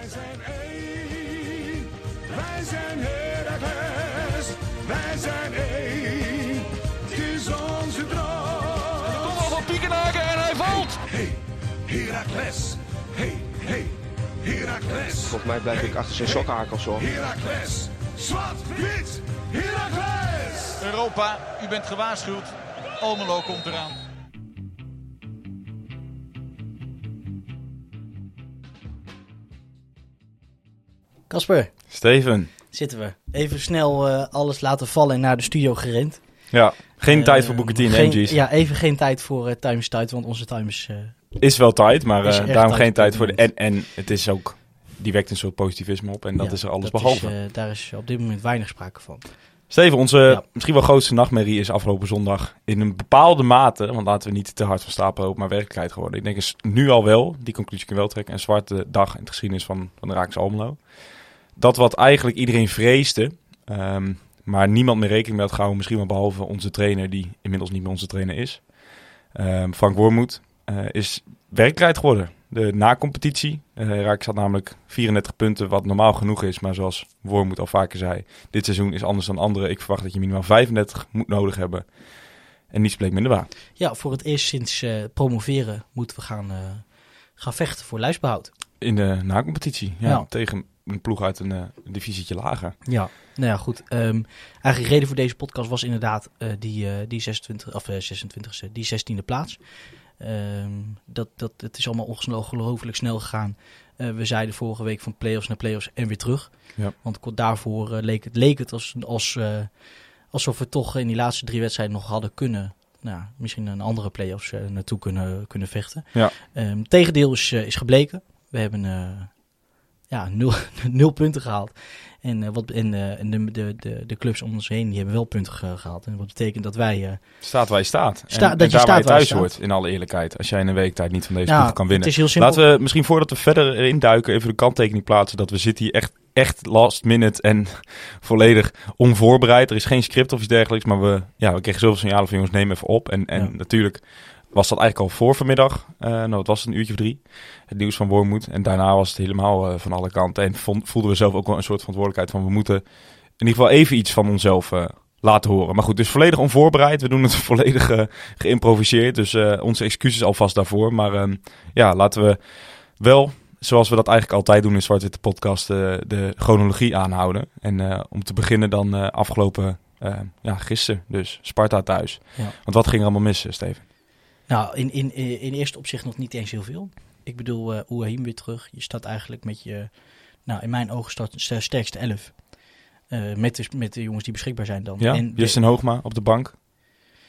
Wij zijn één, wij zijn Heracles, wij zijn één, het is onze droom. Kom op van Piekenhaken en hij valt. Hey, Heracles, hey, hey, Heracles. Volgens mij blijf ik achter zijn sokkenhakels hoor. Heracles, zwart, wit, Heracles. Europa, u bent gewaarschuwd. Almelo komt eraan. Kasper, Steven. zitten we. Even snel eh, alles laten vallen en naar de studio gerend. Ja, geen Eh, tijd voor T en. Ja, even geen tijd voor eh time is tijd, want onze time is... Is wel tijd, maar daarom tijd geen tijd voor de... En, en het is ook... Die wekt een soort positivisme op en dat ja, is er alles behalve. Is, daar is op dit moment weinig sprake van. Steven, onze Ja. misschien wel grootste nachtmerrie is afgelopen zondag in een bepaalde mate, want laten we niet te hard van stapel lopen, maar werkelijkheid geworden. Ik denk is nu al wel, die conclusie kun je wel trekken, een zwarte dag in de geschiedenis van, van de Raaks Almelo. Dat wat eigenlijk iedereen vreesde, ehm, maar niemand meer rekening mee had gehouden, misschien wel behalve onze trainer, die inmiddels niet meer onze trainer is, ehm, Frank Wormoed, eh, is werkelijkheid geworden. De na-competitie, uh, Raak had namelijk 34 punten, wat normaal genoeg is, maar zoals Wormoed al vaker zei, dit seizoen is anders dan andere. Ik verwacht dat je minimaal 35 moet nodig hebben. En niets bleek minder waar. Ja, voor het eerst sinds eh, promoveren moeten we gaan, gaan vechten voor lijstbehoud. In de na-competitie. Ja, Ja. Tegen een ploeg uit een, eh, een divisietje lager. Ja, nou ja, goed. Ehm, eigenlijk reden voor deze podcast was inderdaad eh, die, eh, die 26, of eh, 26e, die 16e plaats. Ehm, dat, dat, het is allemaal ongelooflijk snel gegaan. We zeiden vorige week van play-offs naar play-offs en weer terug. Ja. Want kort daarvoor leek het, leek het als, als, alsof we toch in die laatste drie wedstrijden nog hadden kunnen... Nou, misschien een andere play-offs naartoe kunnen, kunnen vechten. Ja. Ehm, tegendeel is, is gebleken. We hebben eh, ja, nul, nul punten gehaald. En, eh, wat, en, en de, de, de, de clubs om ons heen die hebben wel punten ge- gehaald. En wat betekent dat wij... eh, Staat waar je staat. En, Sta- en dat je daar waar staat je waar je thuis staat. hoort, in alle eerlijkheid. Als jij in een week tijd niet van deze nou, ploeg kan winnen. Het is heel simpel. Laten we misschien voordat we verder induiken even de kanttekening plaatsen. Dat we zitten hier echt, echt last minute en volledig onvoorbereid. Er is geen script of iets dergelijks. Maar we, ja, we kregen zoveel signalen van jongens, neem even op. En, en Ja. natuurlijk was dat eigenlijk al voor vanmiddag. Eh, nou, het was een uurtje of drie. Het nieuws van Wormoed. En daarna was het helemaal eh, van alle kanten. En vond, voelden we zelf ook wel een soort verantwoordelijkheid van we moeten in ieder geval even iets van onszelf eh, laten horen. Maar goed, dus volledig onvoorbereid. We doen het volledig geïmproviseerd. Dus onze excuses alvast daarvoor. Maar ehm, ja, laten we wel, zoals we dat eigenlijk altijd doen in Zwart Witte Podcast, de chronologie aanhouden. En om te beginnen dan afgelopen, ja, gisteren dus, Sparta thuis. Ja. Want wat ging er allemaal mis, Steven? Nou, in, in, in eerste opzicht nog niet eens heel veel. Ik bedoel, eh Oehim weer terug. Je staat eigenlijk met je, nou in mijn ogen staat sterkste elf. Eh, met, de, met de jongens die beschikbaar zijn dan. Ja, En Justin Hoogma op de bank.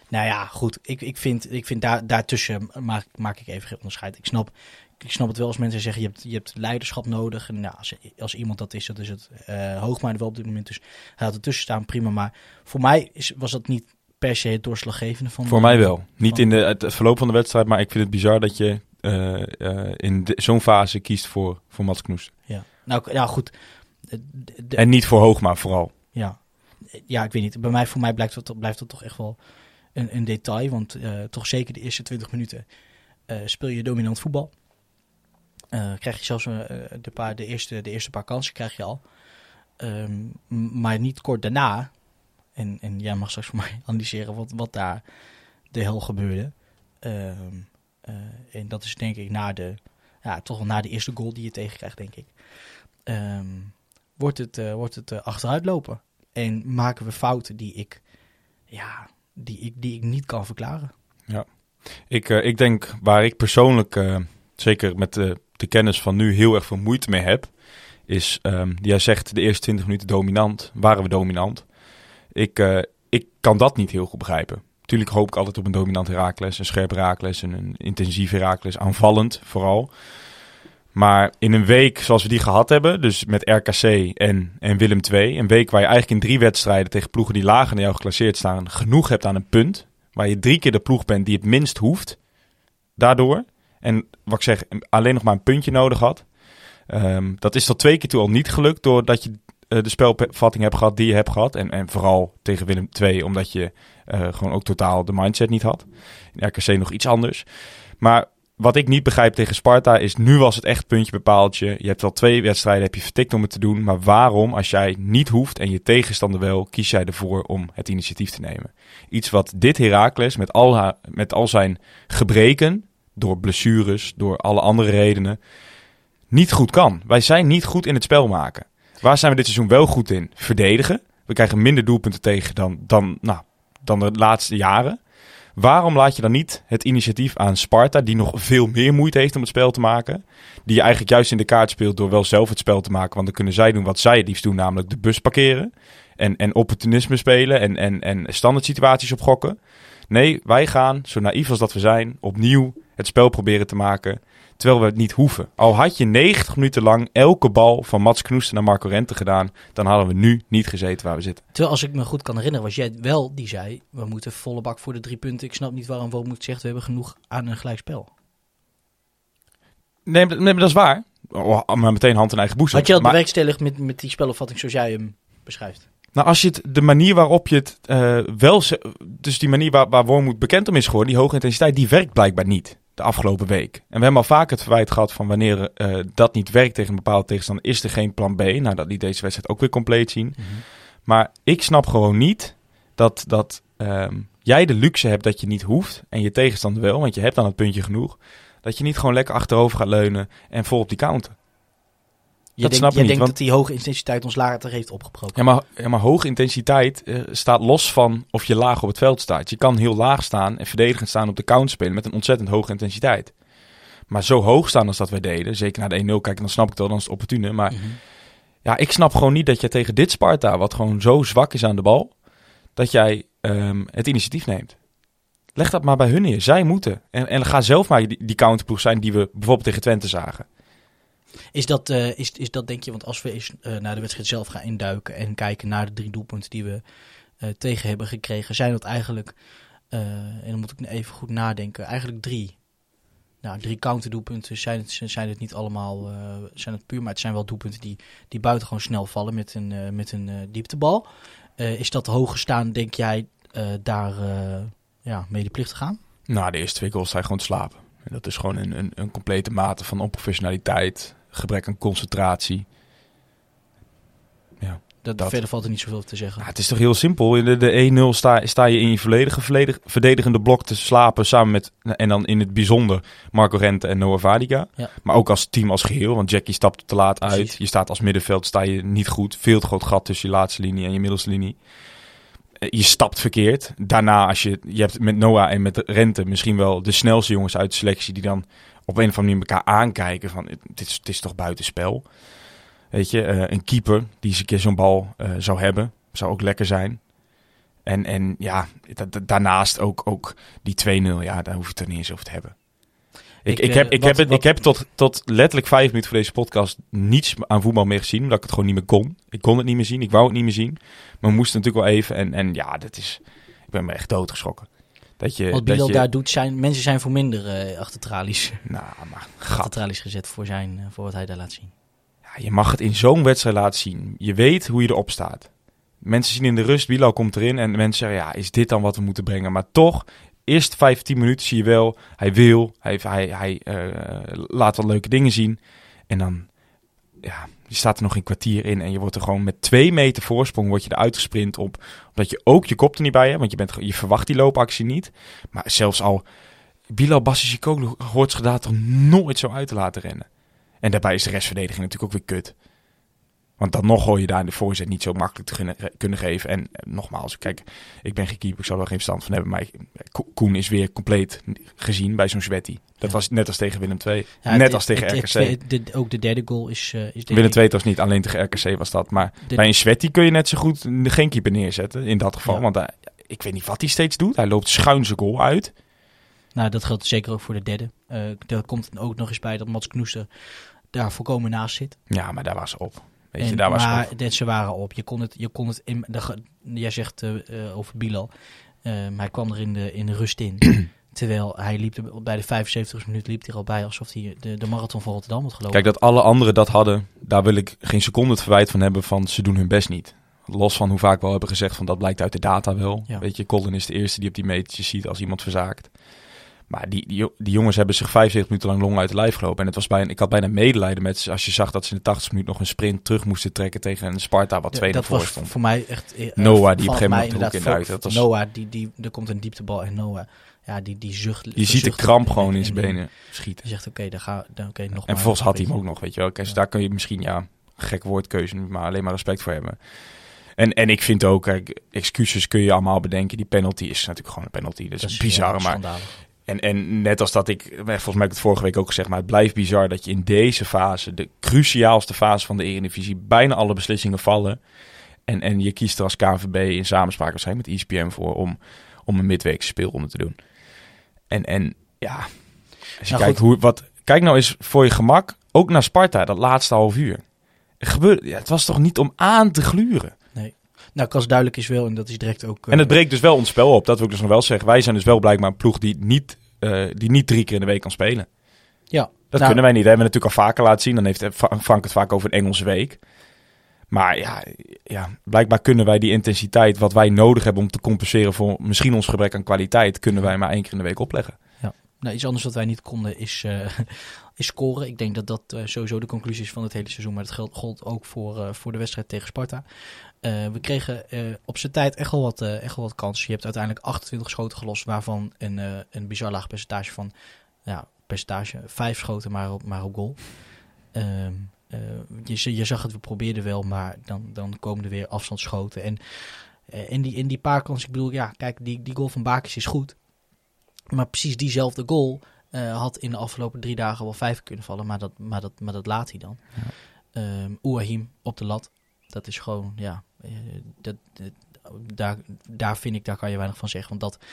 Nou ja, goed. Ik, ik vind, ik vind daar, daartussen maak, maak ik even geen onderscheid. Ik snap, ik snap het wel als mensen zeggen, je hebt, je hebt leiderschap nodig. En nou, als, als iemand dat is, dat is het eh Hoogma er wel op dit moment. Dus hij had ertussen staan, prima. Maar voor mij is, was dat niet per se het doorslaggevende van... Voor mij wel. Niet in de, het verloop van de wedstrijd, maar ik vind het bizar dat je eh, eh, in de- zo'n fase kiest voor, voor Mats Knoes. Ja, nou ja, goed. De- de- En niet voor Hoogma vooral. Ja. ja, ik weet niet. Bij mij, voor mij blijft dat, blijft dat toch echt wel een, een detail. Want eh, toch zeker de eerste 20 minuten speel je dominant voetbal. Krijg je zelfs de, paar, de, eerste, de eerste paar kansen krijg je al. Ehm, maar niet kort daarna. En, en jij mag straks voor mij analyseren wat, wat daar de hel gebeurde. Ehm, eh, en dat is denk ik na de, ja, toch wel na de eerste goal die je tegenkrijgt, denk ik. Ehm, wordt het, eh, wordt het eh, achteruit lopen. En maken we fouten die ik, ja, die ik, die ik niet kan verklaren. Ik, eh, ik denk waar ik persoonlijk, zeker met de, de kennis van nu, heel erg veel moeite mee heb. Is, ehm, jij zegt de eerste 20 minuten dominant. Waren we dominant? Ik, eh, ik kan dat niet heel goed begrijpen. Tuurlijk hoop ik altijd op een dominant Herakles, een scherp Herakles en een intensief Herakles, aanvallend vooral. Maar in een week zoals we die gehad hebben, dus met RKC en, en Willem II, een week waar je eigenlijk in drie wedstrijden tegen ploegen die lager naar jou geclasseerd staan, genoeg hebt aan een punt, waar je drie keer de ploeg bent die het minst hoeft, daardoor, en wat ik zeg, alleen nog maar een puntje nodig had, Ehm, dat is tot twee keer toe al niet gelukt, doordat je de spelvatting hebt gehad die je hebt gehad. En, en vooral tegen Willem II, omdat je eh, gewoon ook totaal de mindset niet had. In RKC nog iets anders. Maar wat ik niet begrijp tegen Sparta is, nu was het echt puntje bepaaltje. Je hebt al twee wedstrijden, heb je vertikt om het te doen. Maar waarom, als jij niet hoeft en je tegenstander wel, kies jij ervoor om het initiatief te nemen? Iets wat dit Heracles met al, haar, met al zijn gebreken, door blessures, door alle andere redenen, niet goed kan. Wij zijn niet goed in het spel maken. Waar zijn we dit seizoen wel goed in? Verdedigen. We krijgen minder doelpunten tegen dan, dan, nou, dan de laatste jaren. Waarom laat je dan niet het initiatief aan Sparta, die nog veel meer moeite heeft om het spel te maken? Die je eigenlijk juist in de kaart speelt door wel zelf het spel te maken. Want dan kunnen zij doen wat zij het liefst doen, namelijk de bus parkeren. En, en opportunisme spelen en, en, en standaard situaties opgokken. Nee, wij gaan, zo naïef als dat we zijn, opnieuw het spel proberen te maken. Terwijl we het niet hoeven. Al had je 90 minuten lang elke bal van Mats Knoesten naar Marco Rente gedaan, dan hadden we nu niet gezeten waar we zitten. Terwijl als ik me goed kan herinneren, was jij wel die zei, we moeten volle bak voor de drie punten. Ik snap niet waarom moet zegt, we hebben genoeg aan een gelijkspel. Nee, nee, maar dat is waar. Oh, maar meteen hand in eigen boezem. Had je dat Maar- bewerkstelligd met, met die spelopvatting zoals jij hem beschrijft? Nou, als je het, de manier waarop je het eh, wel... Dus die manier waar, waar Wormoed bekend om is geworden, die hoge intensiteit, die werkt blijkbaar niet de afgelopen week. En we hebben al vaak het verwijt gehad van wanneer eh, dat niet werkt tegen een bepaalde tegenstander, is er geen plan B. Nou, dat liet deze wedstrijd ook weer compleet zien. Maar ik snap gewoon niet dat, dat ehm, jij de luxe hebt dat je niet hoeft en je tegenstander wel, want je hebt dan het puntje genoeg. Dat je niet gewoon lekker achterover gaat leunen en vol op die counter. Je Dat jij niet, denkt want- dat die hoge intensiteit ons later heeft opgebroken. Ja, maar, ja, maar hoge intensiteit eh, staat los van of je laag op het veld staat. Je kan heel laag staan en verdedigend staan op de counter spelen met een ontzettend hoge intensiteit. Maar zo hoog staan als dat wij deden, zeker naar de 1-0 kijken, dan snap ik dat, dan is het opportune. Maar Mhm. ja, ik snap gewoon niet dat je tegen dit Sparta, wat gewoon zo zwak is aan de bal, dat jij ehm, het initiatief neemt. Leg dat maar bij hun neer. Zij moeten. En, en ga zelf maar die, die counterploeg zijn die we bijvoorbeeld tegen Twente zagen. Is dat, eh, is, is dat denk je, want als we eens eh, naar de wedstrijd zelf gaan induiken en kijken naar de drie doelpunten die we eh, tegen hebben gekregen, zijn dat eigenlijk, en dan moet ik even goed nadenken, eigenlijk drie. Nou, drie counterdoelpunten zijn het, zijn het niet allemaal, zijn het puur, maar het zijn wel doelpunten die, die buitengewoon snel vallen met een, met een dieptebal. Is dat hoger staan, denk jij, daar ja, medeplichtig gaan? Nou, de eerste twee goals zijn gewoon te slapen. En dat is gewoon een, een, een complete mate van onprofessionaliteit, gebrek aan concentratie. Dat, Dat. Verder valt er niet zoveel te zeggen. Ja, het is toch heel simpel. In de, de 1-0 sta, sta je in je volledige verdedigende blok te slapen samen met, en dan in het bijzonder Marco Rente en Noah Vadica. Ja. Maar ook als team als geheel, want Jackie stapt te laat uit. Je staat als middenveld, sta je niet goed. Veel te groot gat tussen je laatste linie en je middelste linie. Eh, Je stapt verkeerd. Daarna, als je, je hebt met Noah en met Rente misschien wel de snelste jongens uit de selectie die dan op een of andere manier elkaar aankijken van dit is, het is toch buitenspel. Weet je, eh, een keeper die eens een keer zo'n bal eh, zou hebben, zou ook lekker zijn. En, en ja, da- da- daarnaast ook, ook die 2-0, ja, daar hoef je het er niet eens over te hebben. Ik, Ik, ik, eh, heb, ik, wat- heb, het, wat- ik heb tot, tot letterlijk vijf minuten voor deze podcast niets aan voetbal meer gezien, omdat ik het gewoon niet meer kon. Ik kon het niet meer zien, ik wou het niet meer zien. Maar we moesten natuurlijk wel even. En, en ja, dat is, ik ben me echt doodgeschrokken. Dat je, Wat Bilal je, daar doet, zijn mensen zijn voor minder eh achter tralies, Nou, maar achter gat. tralies gezet voor, zijn, eh, voor wat hij daar laat zien. Ja, je mag het in zo'n wedstrijd laten zien. Je weet hoe je erop staat. Mensen zien in de rust, Bilal komt erin en mensen zeggen, ja, is dit dan wat we moeten brengen? Maar toch, eerst 15 minuten zie je wel, hij wil, hij, hij, hij eh, laat wel leuke dingen zien. En dan, ja, je staat er nog een kwartier in en je wordt er gewoon met twee meter voorsprong word je eruit gesprint op. Omdat je ook je kop er niet bij hebt, want je, bent, je verwacht die loopactie niet. Maar zelfs al, Bilal Bassissikoglu hoort zich daar toch nooit zo uit te laten rennen. En daarbij is de restverdediging natuurlijk ook weer kut. Want dan nog gooi je daar in de voorzet niet zo makkelijk te kunnen, kunnen geven. En eh, nogmaals, kijk, ik ben geen keeper, ik zal er geen verstand van hebben. Maar Koen is weer compleet gezien bij zo'n Sweaty. Dat Ja. was net als tegen Willem II. Ja, net het- als tegen het- RKC. de- ook de derde goal is... eh, is Willem II was niet alleen tegen RKC was dat. Maar de- bij een Sweaty kun je net zo goed geen keeper neerzetten. In dat geval. Ja. Want hij- ik weet niet wat hij steeds doet. Hij loopt schuin zijn goal uit. Nou, dat geldt zeker ook voor de derde. Eh er komt ook nog eens bij dat Mats Knoester daar volkomen naast zit. Ja, maar daar was ze op. Weet je, En- daar was ze maar dat ze waren op. Je kon het, je kon het in, de, jij zegt eh, eh, over Bilal. Ehm, hij kwam er in de, in de rust in. Terwijl hij liep er, bij de 75 minuut liep hij er al bij alsof hij de, de marathon van Rotterdam had gelopen. Kijk, dat alle anderen dat hadden, daar wil ik geen seconde het verwijt van hebben van ze doen hun best niet. Los van hoe vaak we al hebben gezegd van dat blijkt uit de data wel. Ja. Weet je, Colin is de eerste die op die metertjes ziet als iemand verzaakt. Maar die, die, jo- die jongens hebben zich 75 minuten lang long uit de lijf gelopen. En het was bijna, ik had bijna medelijden met ze als je zag dat ze in de 80 minuut nog een sprint terug moesten trekken tegen een Sparta wat Ja, twee dat voor stond. voor mij echt... eh, Noah, die op een gegeven moment de hoek in duikt. Dat was- Noah, die, die, er komt een dieptebal en Noah, ja, die, die zucht... Je ziet de kramp gewoon in zijn en- benen schieten. Je zegt, oké, dan ga dan, oké, nog En maar vervolgens had hij hem ook nog, weet je wel. Kijk, dus Ja. daar kun je misschien, ja, gek woordkeuze, maar alleen maar respect voor hebben. En, en ik vind ook, kijk, excuses kun je allemaal bedenken. Die penalty is natuurlijk gewoon een penalty. Dat is, Dat is bizar, ja, maar... En, en net als dat ik, volgens mij heb ik het vorige week ook gezegd, maar het blijft bizar dat je in deze fase, de cruciaalste fase van de Eredivisie, bijna alle beslissingen vallen. En, en je kiest er als KNVB in samenspraak waarschijnlijk met E ESPN voor om, om een midweekse speelronde te doen. En, en ja, als je Nou, kijkt goed. hoe, wat, kijk nou eens voor je gemak, ook naar Sparta, dat laatste half uur. Gebeurde, ja, het was toch niet om aan te gluren. Nou, Kas duidelijk is wel, en dat is direct ook... eh, En het breekt dus wel ons spel op, dat wil ik dus nog wel zeggen. Wij zijn dus wel blijkbaar een ploeg die niet, eh, die niet drie keer in de week kan spelen. Ja, Dat Nou, kunnen wij niet. Dat hebben we natuurlijk al vaker laten zien. Dan heeft Fra- Frank het vaak over een Engelse week. Maar ja, ja, blijkbaar kunnen wij die intensiteit wat wij nodig hebben om te compenseren voor misschien ons gebrek aan kwaliteit, kunnen wij maar één keer in de week opleggen. Nou, iets anders wat wij niet konden is, eh, is scoren. Ik denk dat dat eh, sowieso de conclusie is van het hele seizoen. Maar dat geldt, gold ook voor, voor de wedstrijd tegen Sparta. Eh, we kregen eh, op zijn tijd echt wel, wat, eh, echt wel wat kansen. Je hebt uiteindelijk 28 schoten gelost, waarvan een, een bizar laag percentage van... Ja, percentage, vijf schoten maar op, maar op goal. Ehm, eh, je, je zag het, we probeerden wel, maar dan, dan komen er weer afstandsschoten. En in, die, in die paar kansen, ik bedoel, ja, kijk, die, die goal van Bakis is goed. Maar precies diezelfde goal had in de afgelopen drie dagen wel vijf kunnen vallen. Maar dat, maar dat, maar dat laat hij dan. Ehm Ouahim op de lat. Dat is gewoon, ja, dat, dat- daar, daar vind ik, daar kan je weinig van zeggen. Want dat,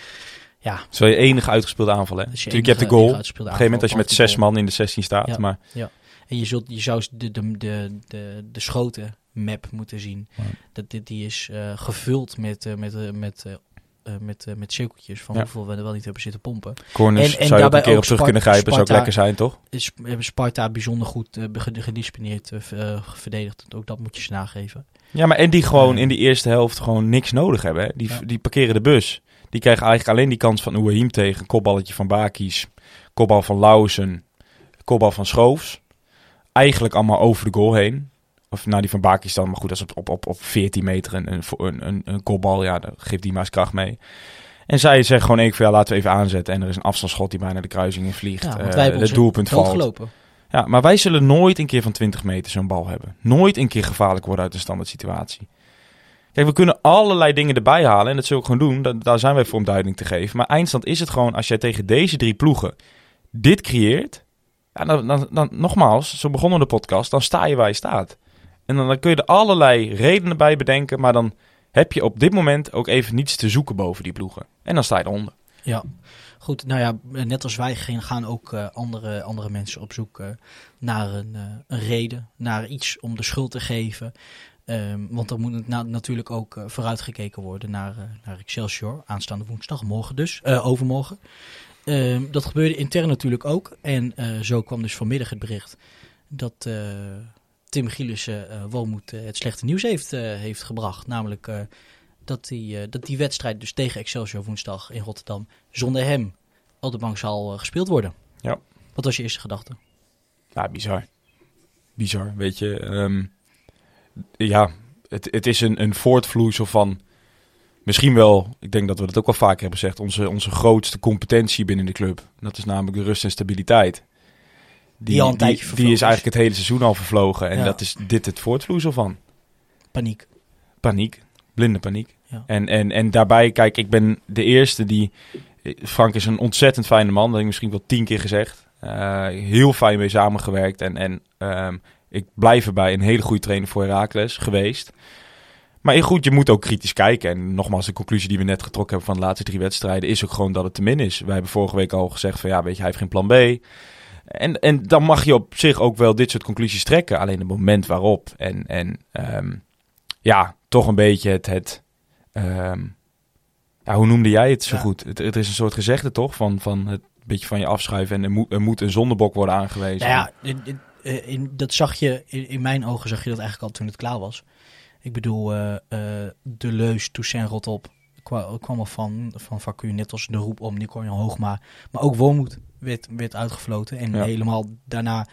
ja, Dat is wel je enige uitgespeelde aanval. Hè? is Natuurlijk, je hebt de goal. Op een gegeven moment als je met zes man in de 16 staat. Ja. Maar En je, zult, je zou de, de, de, de, de schoten map moeten zien. Ja. Dat, dit, die is eh, gevuld met, eh, met, eh, met, eh, eh, met, eh, met cirkeltjes van Ja. hoeveel we er wel niet hebben zitten pompen. corners En- en zou je ook een keer op terug kunnen grijpen. Zou ook lekker zijn, toch? is hebben Sparta bijzonder goed eh, ge- gedisciplineerd eh, eh, verdedigd. Ook dat moet je ze nageven. Ja, maar en die gewoon in die eerste helft gewoon niks nodig hebben. Hè? Die, Ja. die parkeren de bus. Die krijgen eigenlijk alleen die kans van Ouahim tegen. Kopballetje van Bakis. Kopbal van Lausen. Kopbal van Schoofs. Eigenlijk allemaal over de goal heen. Of nou, die van Bakis dan. Maar goed, dat is op, op, op, op 14 meter een, een, een, een, kopbal. Ja, dan geeft die maar eens kracht mee. En zij zeggen gewoon één keer, ja, laten we even aanzetten. En er is een afstandsschot die bijna de kruising in vliegt. Ja, want Eh, wij hebben het doelpunt valt. gelopen. Ja, maar wij zullen nooit een keer van 20 meter zo'n bal hebben. Nooit een keer gevaarlijk worden uit een standaard situatie. Kijk, we kunnen allerlei dingen erbij halen en dat zullen we gewoon doen. Da- daar zijn wij voor om duiding te geven. Maar eindstand is het gewoon, als jij tegen deze drie ploegen dit creëert... Ja, dan, dan, dan, nogmaals, zo begonnen de podcast, dan sta je waar je staat. En dan, dan kun je er allerlei redenen bij bedenken, maar dan heb je op dit moment ook even niets te zoeken boven die ploegen. En dan sta je eronder. Ja, goed. Nou ja, net als wij gaan ook eh, andere, andere mensen op zoek eh, naar een, eh, een reden, naar iets om de schuld te geven. Ehm, want er moet natuurlijk ook vooruitgekeken worden naar, naar Excelsior, aanstaande woensdag, morgen dus, overmorgen. Ehm, dat gebeurde intern natuurlijk ook. En zo kwam dus vanmiddag het bericht dat Tim Gielissen eh Walmoed eh, het slechte nieuws heeft, eh, heeft gebracht. Namelijk eh, dat, die, eh, dat die wedstrijd dus tegen Excelsior woensdag in Rotterdam zonder hem op de bank zal eh, gespeeld worden. Ja. Wat was je eerste gedachte? Ja, bizar. Bizar, weet je. Ehm, ja, het, het is een, een voortvloeisel van... Misschien wel, ik denk dat we dat ook wel vaker hebben gezegd... onze, onze grootste competentie binnen de club. Dat is namelijk de rust en stabiliteit. Die al een tijdje die, is eigenlijk het hele seizoen al vervlogen. En Ja. dat is dit het voortvloeisel van. Paniek. Paniek. Blinde paniek. Ja. En, en, en daarbij, kijk, ik ben de eerste die... Frank is een ontzettend fijne man, dat heb ik misschien wel tien keer gezegd. Eh, heel fijn mee samengewerkt. En, en ehm, ik blijf erbij een hele goede trainer voor Herakles geweest. Maar goed, je moet ook kritisch kijken. En nogmaals, de conclusie die we net getrokken hebben van de laatste drie wedstrijden... is ook gewoon dat het te min is. Wij hebben vorige week al gezegd van ja, weet je, hij heeft geen plan B. En, en dan mag je op zich ook wel dit soort conclusies trekken. Alleen het moment waarop. En, en ehm, ja, toch een beetje het... het ehm, ja, hoe noemde jij het zo Ja. goed? Het, het is een soort gezegde toch? Van, van het beetje van je afschuiven en er moet, er moet een zondebok worden aangewezen. Nou ja, in, in- in- dat zag je, in, in mijn ogen zag je dat eigenlijk al toen het klaar was. Ik bedoel, eh, eh, De Leus, Toussaint Rotop kwa- kwam al van, van Vacu, net als de roep om Nico Hoogma. Maar ook Wormoed werd, werd uitgefloten. En Ja. helemaal daarna,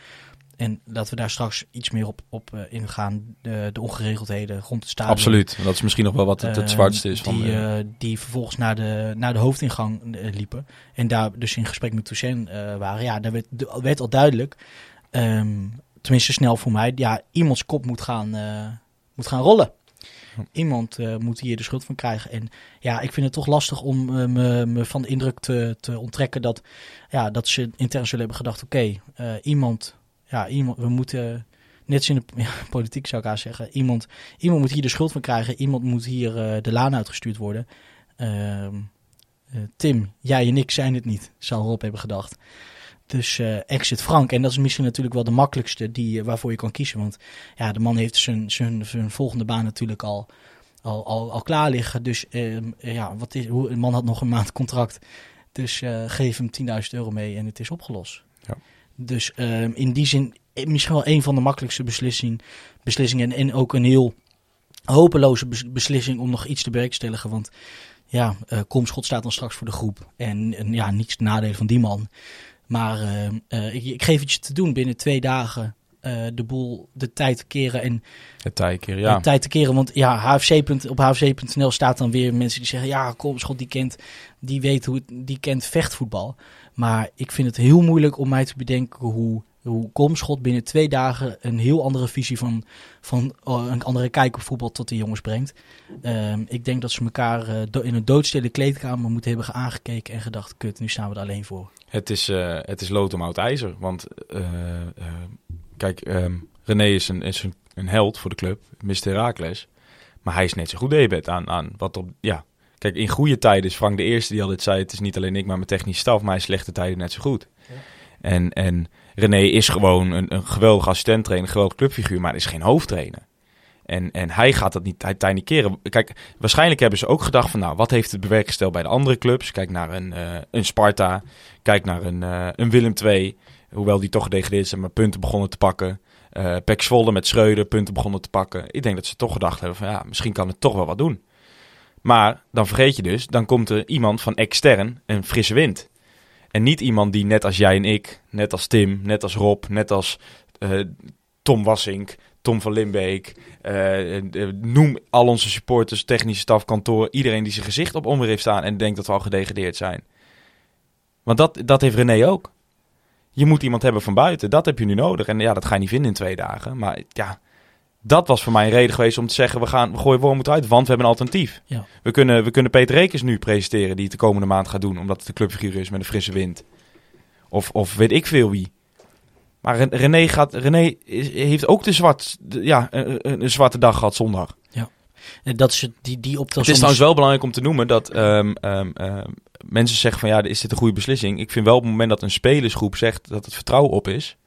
en dat we daar straks iets meer op, op eh, ingaan, de, de ongeregeldheden rond het stadion. Absoluut. Dat is misschien nog wel wat het, het Eh, zwartste is van... Die, de- eh, die vervolgens naar de, naar de hoofdingang liepen. En daar dus in gesprek met Toussaint waren. Ja, daar werd, werd al duidelijk. ehm, tenminste snel voor mij. Ja, iemands kop moet gaan, moet gaan rollen. Iemand eh, moet hier de schuld van krijgen. En ja, ik vind het toch lastig om eh, me, me van de indruk te, te onttrekken dat, ja, dat ze intern zullen hebben gedacht: oké, eh, iemand, ja, iemand, we moeten, net in de ja, politiek zou ik haar zeggen, iemand, iemand moet hier de schuld van krijgen, iemand moet hier de laan uitgestuurd worden. Ehm, eh, Tim, jij en ik zijn het niet, zou Rob hebben gedacht. Dus exit Frank. En dat is misschien natuurlijk wel de makkelijkste die, eh, waarvoor je kan kiezen. Want ja, de man heeft zijn, zijn, zijn volgende baan natuurlijk al, al, al, al klaar liggen. Dus ehm, ja, wat is, hoe, de man had nog een maand contract. Dus geef hem 10.000 euro mee en het is opgelost. Ja. Dus ehm, in die zin misschien wel een van de makkelijkste beslissing, beslissingen. En, en ook een heel hopeloze bes- beslissing om nog iets te bewerkstelligen. Want ja, Komschot staat dan straks voor de groep. En, en ja, niets te nadelen van die man. Maar eh, eh, ik, ik geef het je te doen binnen twee dagen eh, de boel, de tijd te keren en het tijkeer, ja. de tijd te keren. Want ja, HFC. op hfc.nl staat dan weer mensen die zeggen... ja, Komschot die kent, die weet hoe het, die kent vechtvoetbal. Maar ik vind het heel moeilijk om mij te bedenken hoe, hoe Komschot binnen twee dagen... een heel andere visie van, van oh, een andere kijk op voetbal tot de jongens brengt. Ehm, ik denk dat ze elkaar eh, in een doodstille kleedkamer moeten hebben aangekeken... en gedacht, kut, nu staan we er alleen voor. Het is, eh, het is lood om oud ijzer. Want eh, kijk, ehm, René is, een, is een, een held voor de club, Mr. Herakles. Maar hij is net zo goed debet aan, aan wat op... Ja, kijk, in goede tijden is Frank de eerste die altijd zei... het is niet alleen ik, maar mijn technische staf. Maar in slechte tijden net zo goed. En, en René is gewoon een, een geweldige assistent-trainer, een geweldige clubfiguur... maar is geen hoofdtrainer. En, en hij gaat dat niet, hij niet keren. Kijk, waarschijnlijk hebben ze ook gedacht van... nou, wat heeft het bewerkstellig bij de andere clubs? Kijk naar een, eh, een Sparta, kijk naar een, eh, een Willem II... Hoewel die toch gedegradeerd zijn, maar punten begonnen te pakken. Eh Pek Zwolle met Schreuder, punten begonnen te pakken. Ik denk dat ze toch gedacht hebben van ja, misschien kan het toch wel wat doen. Maar dan vergeet je dus, dan komt er iemand van extern, een frisse wind. En niet iemand die net als jij en ik, net als Tim, net als Rob, net als eh, Tom Wassink, Tom van Limbeek, eh, eh, noem al onze supporters, technische staf, kantoor, iedereen die zijn gezicht op onweer heeft staan en denkt dat we al gedegradeerd zijn. Want dat, dat heeft René ook. Je moet iemand hebben van buiten. Dat heb je nu nodig. En ja, dat ga je niet vinden in twee dagen. Maar ja, dat was voor mij een reden geweest om te zeggen... we, gaan, we gooien Wormoed uit, want we hebben een alternatief. Ja. We, kunnen, we kunnen Peter Rekers nu presenteren... die het de komende maand gaat doen... omdat het de clubfiguur is met een frisse wind. Of, of weet ik veel wie. Maar Ren- René, gaat, René is- heeft ook de zwart, de- ja, een, een- zwarte dag gehad zondag. En dat is het- die, die op Het is trouwens wel belangrijk om te noemen dat ehm, ehm, ehm, mensen zeggen van ja, is dit een goede beslissing? Ik vind wel op het moment dat een spelersgroep zegt dat het vertrouwen op is,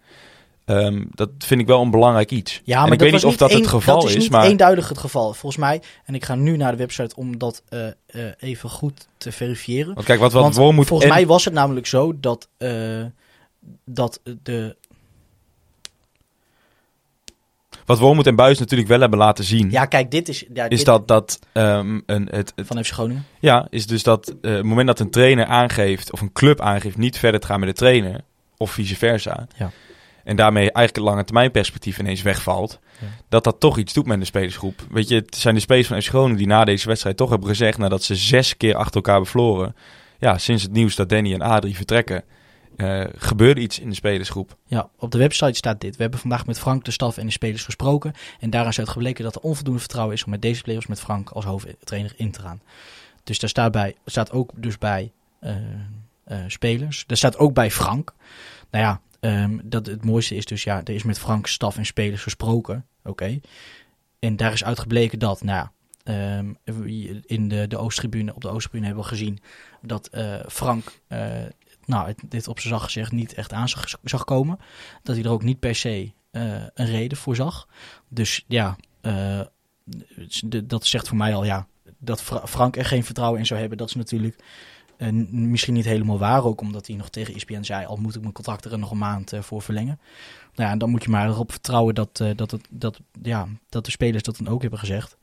ehm, dat vind ik wel een belangrijk iets. Ja, en maar ik dat weet niet of dat het geval dat is. is, niet maar eenduidig het geval, volgens mij. En ik ga nu naar de website om dat eh, eh, even goed te verifiëren. want kijk wat wat Want Wormoed volgens en- mij was het namelijk zo dat, eh, dat de... wat Wormoed en Buis natuurlijk wel hebben laten zien, Ja, kijk, dit is... Ja, is dit- dat dat ehm, een, het, het, Van FC Groningen. ja, is dus dat het moment dat een trainer aangeeft of een club aangeeft niet verder te gaan met de trainer of vice versa. Ja. En daarmee eigenlijk het lange termijn perspectief ineens wegvalt. Ja. Dat dat toch iets doet met de spelersgroep. Weet je, het zijn de spelers van FC Groningen die na deze wedstrijd toch hebben gezegd... nadat ze zes keer achter elkaar hebben verloren... ja, sinds het nieuws dat Danny en Adrie vertrekken... eh, gebeurde iets in de spelersgroep. Ja, op de website staat dit. We hebben vandaag met Frank, de staf en de spelers gesproken. En daaraan is uit gebleken dat er onvoldoende vertrouwen is om met deze players met Frank als hoofdtrainer in te gaan. Dus daar staat, bij, staat ook dus bij eh, eh, spelers. Daar staat ook bij Frank. Nou ja, ehm, dat, het mooiste is dus, ja, er is met Frank, staf en spelers gesproken. Oké. En daar is uitgebleken dat, nou ehm, in de, de Oosttribune, op de Oosttribune hebben we gezien dat eh, Frank, eh, nou, dit op zijn zacht gezegd niet echt aan zag, zag komen. Dat hij er ook niet per se eh, een reden voor zag. Dus ja, dat zegt voor mij al, ja, dat Fra- Frank er geen vertrouwen in zou hebben. Dat is natuurlijk eh, n- misschien niet helemaal waar. Ook omdat hij nog tegen ESPN zei, al moet ik mijn contract er nog een maand eh, voor verlengen. Nou ja, dan moet je maar erop vertrouwen dat, eh, dat, het, dat, ja, dat de spelers dat dan ook hebben gezegd.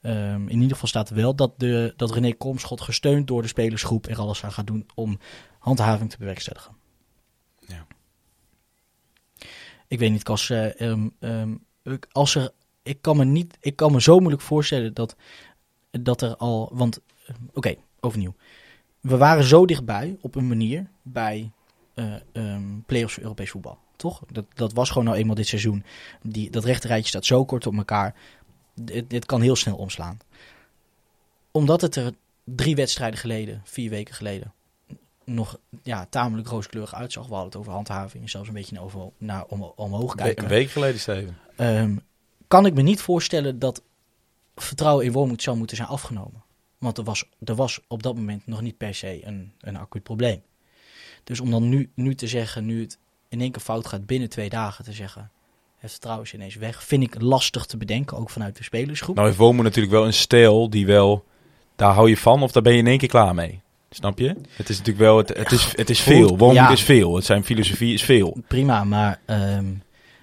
Ehm, in ieder geval staat wel dat, de, dat René Komschot gesteund door de spelersgroep er alles aan gaat doen om handhaving te bewerkstelligen. Ja. Ik weet niet, Kas, eh, ehm, ehm, ik- als er, ik kan me niet, ik kan me zo moeilijk voorstellen dat, dat er al, want, eh, oké, overnieuw. We waren zo dichtbij op een manier bij play-offs voor Europees voetbal, toch? Dat, dat was gewoon nou eenmaal dit seizoen. Die, dat rechterrijtje staat zo kort op elkaar. Dit, kan heel snel omslaan. Omdat het er drie wedstrijden geleden, vier weken geleden, nog ja, tamelijk rooskleurig uitzag. We hadden het over handhaving en zelfs een beetje over, naar om, omhoog kijken. Een week geleden, Steven. Ehm, kan ik me niet voorstellen dat vertrouwen in Wormoed zou moeten zijn afgenomen. Want er was, er was op dat moment nog niet per se een, een acuut probleem. Dus om dan nu, nu te zeggen, nu het in één keer fout gaat binnen twee dagen, te zeggen, het vertrouwen is ineens weg, vind ik lastig te bedenken, ook vanuit de spelersgroep. Nou heeft Womo natuurlijk wel een stijl die wel... Daar hou je van of daar ben je in één keer klaar mee. Snap je? Het is natuurlijk wel... Het, het, is, het is veel. Womo ja. is veel. Het zijn filosofie is veel. Prima, maar ehm,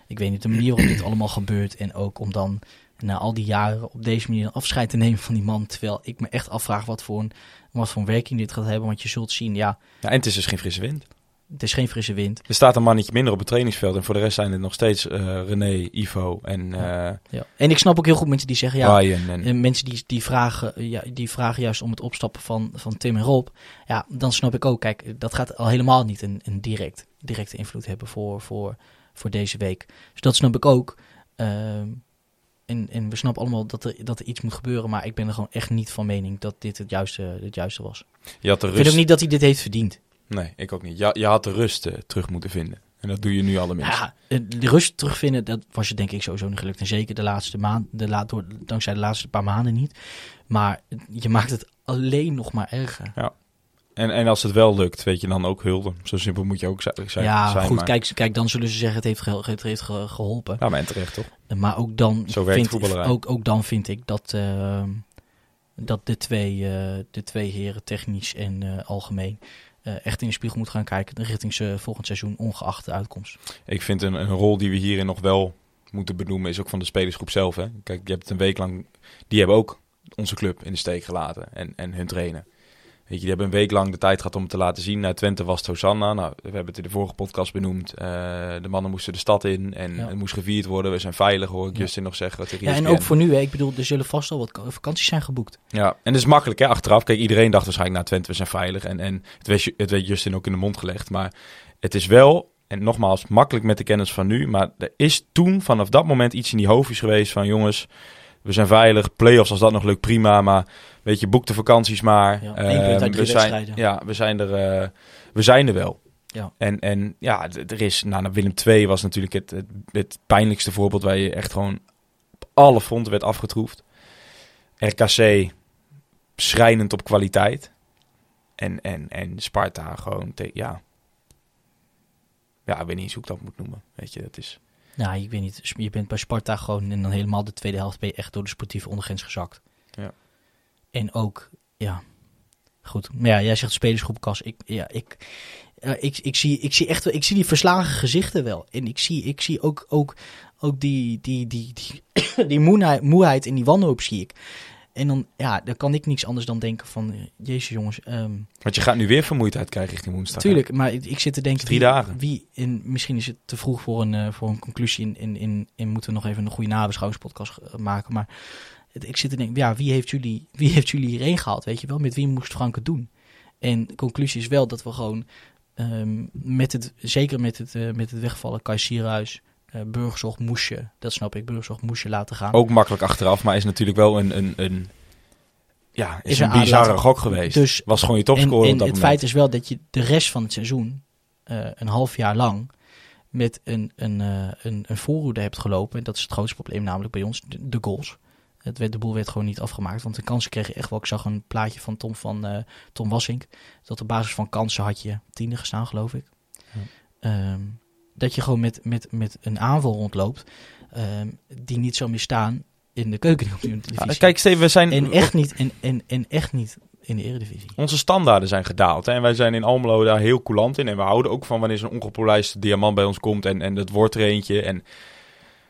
ik weet niet de manier waarop dit allemaal gebeurt. En ook om dan na al die jaren op deze manier afscheid te nemen van die man. Terwijl ik me echt afvraag wat voor een, wat voor een werking dit gaat hebben. Want je zult zien, ja, Ja, en het is dus geen frisse wind. het is geen frisse wind. Er staat een mannetje minder op het trainingsveld. En voor de rest zijn het nog steeds eh, René, Ivo en eh Ja. En ik snap ook heel goed mensen die zeggen, ja. En, En mensen die, die, vragen, ja, die vragen juist om het opstappen van, van Tim en Rob. Ja, dan snap ik ook. Kijk, dat gaat al helemaal niet een, een direct, directe invloed hebben voor, voor, voor deze week. Dus dat snap ik ook. Ehm, en, en we snappen allemaal dat er, dat er iets moet gebeuren. Maar ik ben er gewoon echt niet van mening dat dit het juiste, het juiste was. je had de Ik vind rust... ook niet dat hij dit heeft verdiend. Nee, ik ook niet. Ja, je had de rust eh, terug moeten vinden. En dat doe je nu allerminst. Ja, eh, de rust terugvinden, dat was je denk ik sowieso niet gelukt. En zeker de laatste maand, de la, door, dankzij de laatste paar maanden niet. Maar je maakt het alleen nog maar erger. En, en als het wel lukt, weet je dan ook hulde. Zo simpel moet je ook zi- zijn. ja, zijn, goed, maar- kijk, kijk, dan zullen ze zeggen het heeft, ge- het heeft ge- geholpen. Ja, maar en terecht toch? Maar ook dan, Zo vind, voetballerij. ook, ook dan vind ik dat, eh, dat de, twee, eh, de twee heren, technisch en eh, algemeen, eh, echt in de spiegel moeten gaan kijken richting ze volgend seizoen, ongeacht de uitkomst. Ik vind een, een rol die we hierin nog wel moeten benoemen, is ook van de spelersgroep zelf. Hè? Kijk, je hebt het een week lang... Die hebben ook onze club in de steek gelaten. En, en hun trainen. Weet je, die hebben een week lang de tijd gehad om het te laten zien. Naar Twente was het Hosanna. Nou, we hebben het in de vorige podcast benoemd. Eh, de mannen moesten de stad in en Ja. het moest gevierd worden. We zijn veilig, hoor ik Ja. Justin nog zeggen. tegen Ja, en ook voor nu, hè, ik bedoel, er zullen vast al wat ka- vakanties zijn geboekt. Ja, en dat is makkelijk hè, achteraf. Kijk, iedereen dacht waarschijnlijk, nou Twente, we zijn veilig. En, en het, weet, het weet Justin ook in de mond gelegd. Maar het is wel, en nogmaals, makkelijk met de kennis van nu. Maar er is toen vanaf dat moment iets in die hoofdjes geweest van... jongens, we zijn veilig. Play-offs, als dat nog lukt, prima. Maar weet je, boek de vakanties maar. Ja, één punt uit drie we zijn, wedstrijden. Ja, we zijn er, eh, we zijn er wel. Ja. En, en ja, er is, nou, nou, Willem II was natuurlijk het, het, het pijnlijkste voorbeeld... waar je echt gewoon op alle fronten werd afgetroefd. RKC schrijnend op kwaliteit. En, en, en Sparta gewoon, te- ja. Ja, ik weet niet eens hoe ik dat moet noemen. Weet je, dat is... Nou, ik weet niet, je bent bij Sparta gewoon en dan helemaal de tweede helft ben je echt door de sportieve ondergrens gezakt. Ja. En ook, ja, goed. Maar ja, jij zegt spelersgroep Kas. Ik, ja, ik, ik, ik, zie, ik zie echt, wel- ik zie die verslagen gezichten wel. En ik zie, ik zie ook, ook, ook die, die, die, die, die moeheid, moeheid en die wanhoop zie ik. En dan, ja, dan kan ik niks anders dan denken van, eh, jezus jongens, ehm, Want je gaat nu weer vermoeidheid krijgen richting woensdag. hè? Tuurlijk, maar ik, ik zit te denken... Drie wie, dagen. Wie, in, misschien is het te vroeg voor een, eh, voor een conclusie in, in, in, in... Moeten we nog even een goede nabeschouwingspodcast eh, maken. Maar het- ik zit te denken, ja, wie heeft, jullie, wie heeft jullie hierheen gehaald? Weet je wel, met wie moest Frank het doen? En de conclusie is wel dat we gewoon... ehm, met het, zeker met het, met het wegvallen Kai Sierhuis... eh Burgzorg moest je, dat snap ik, Burgzorg moest je laten gaan. Ook makkelijk achteraf, maar is natuurlijk wel een... een, een ja, is, Is een een bizarre gok geweest. Dus- Was gewoon je en topscorer en op dat het moment. feit is wel dat je de rest van het seizoen, eh, een half jaar lang, met een, een, eh, een, een voorhoede hebt gelopen. En dat is het grootste probleem namelijk bij ons, de, de goals. Het werd, de boel werd gewoon niet afgemaakt, want de kansen kreeg je echt wel. Ik zag een plaatje van Tom, van, Tom Wassink. Dat op basis van kansen had je tiende gestaan, geloof ik. Ehm, dat je gewoon met, met, met een aanval rondloopt ehm, die niet zou meer staan in de. Ja, kijk, Steven, we zijn... en echt niet, en, en, en echt niet in de eredivisie. Onze standaarden zijn gedaald. Hè? En wij zijn in Almelo daar heel coulant in. En we houden ook van wanneer zo'n ongepolijste diamant bij ons komt. En, en dat wordt er eentje. En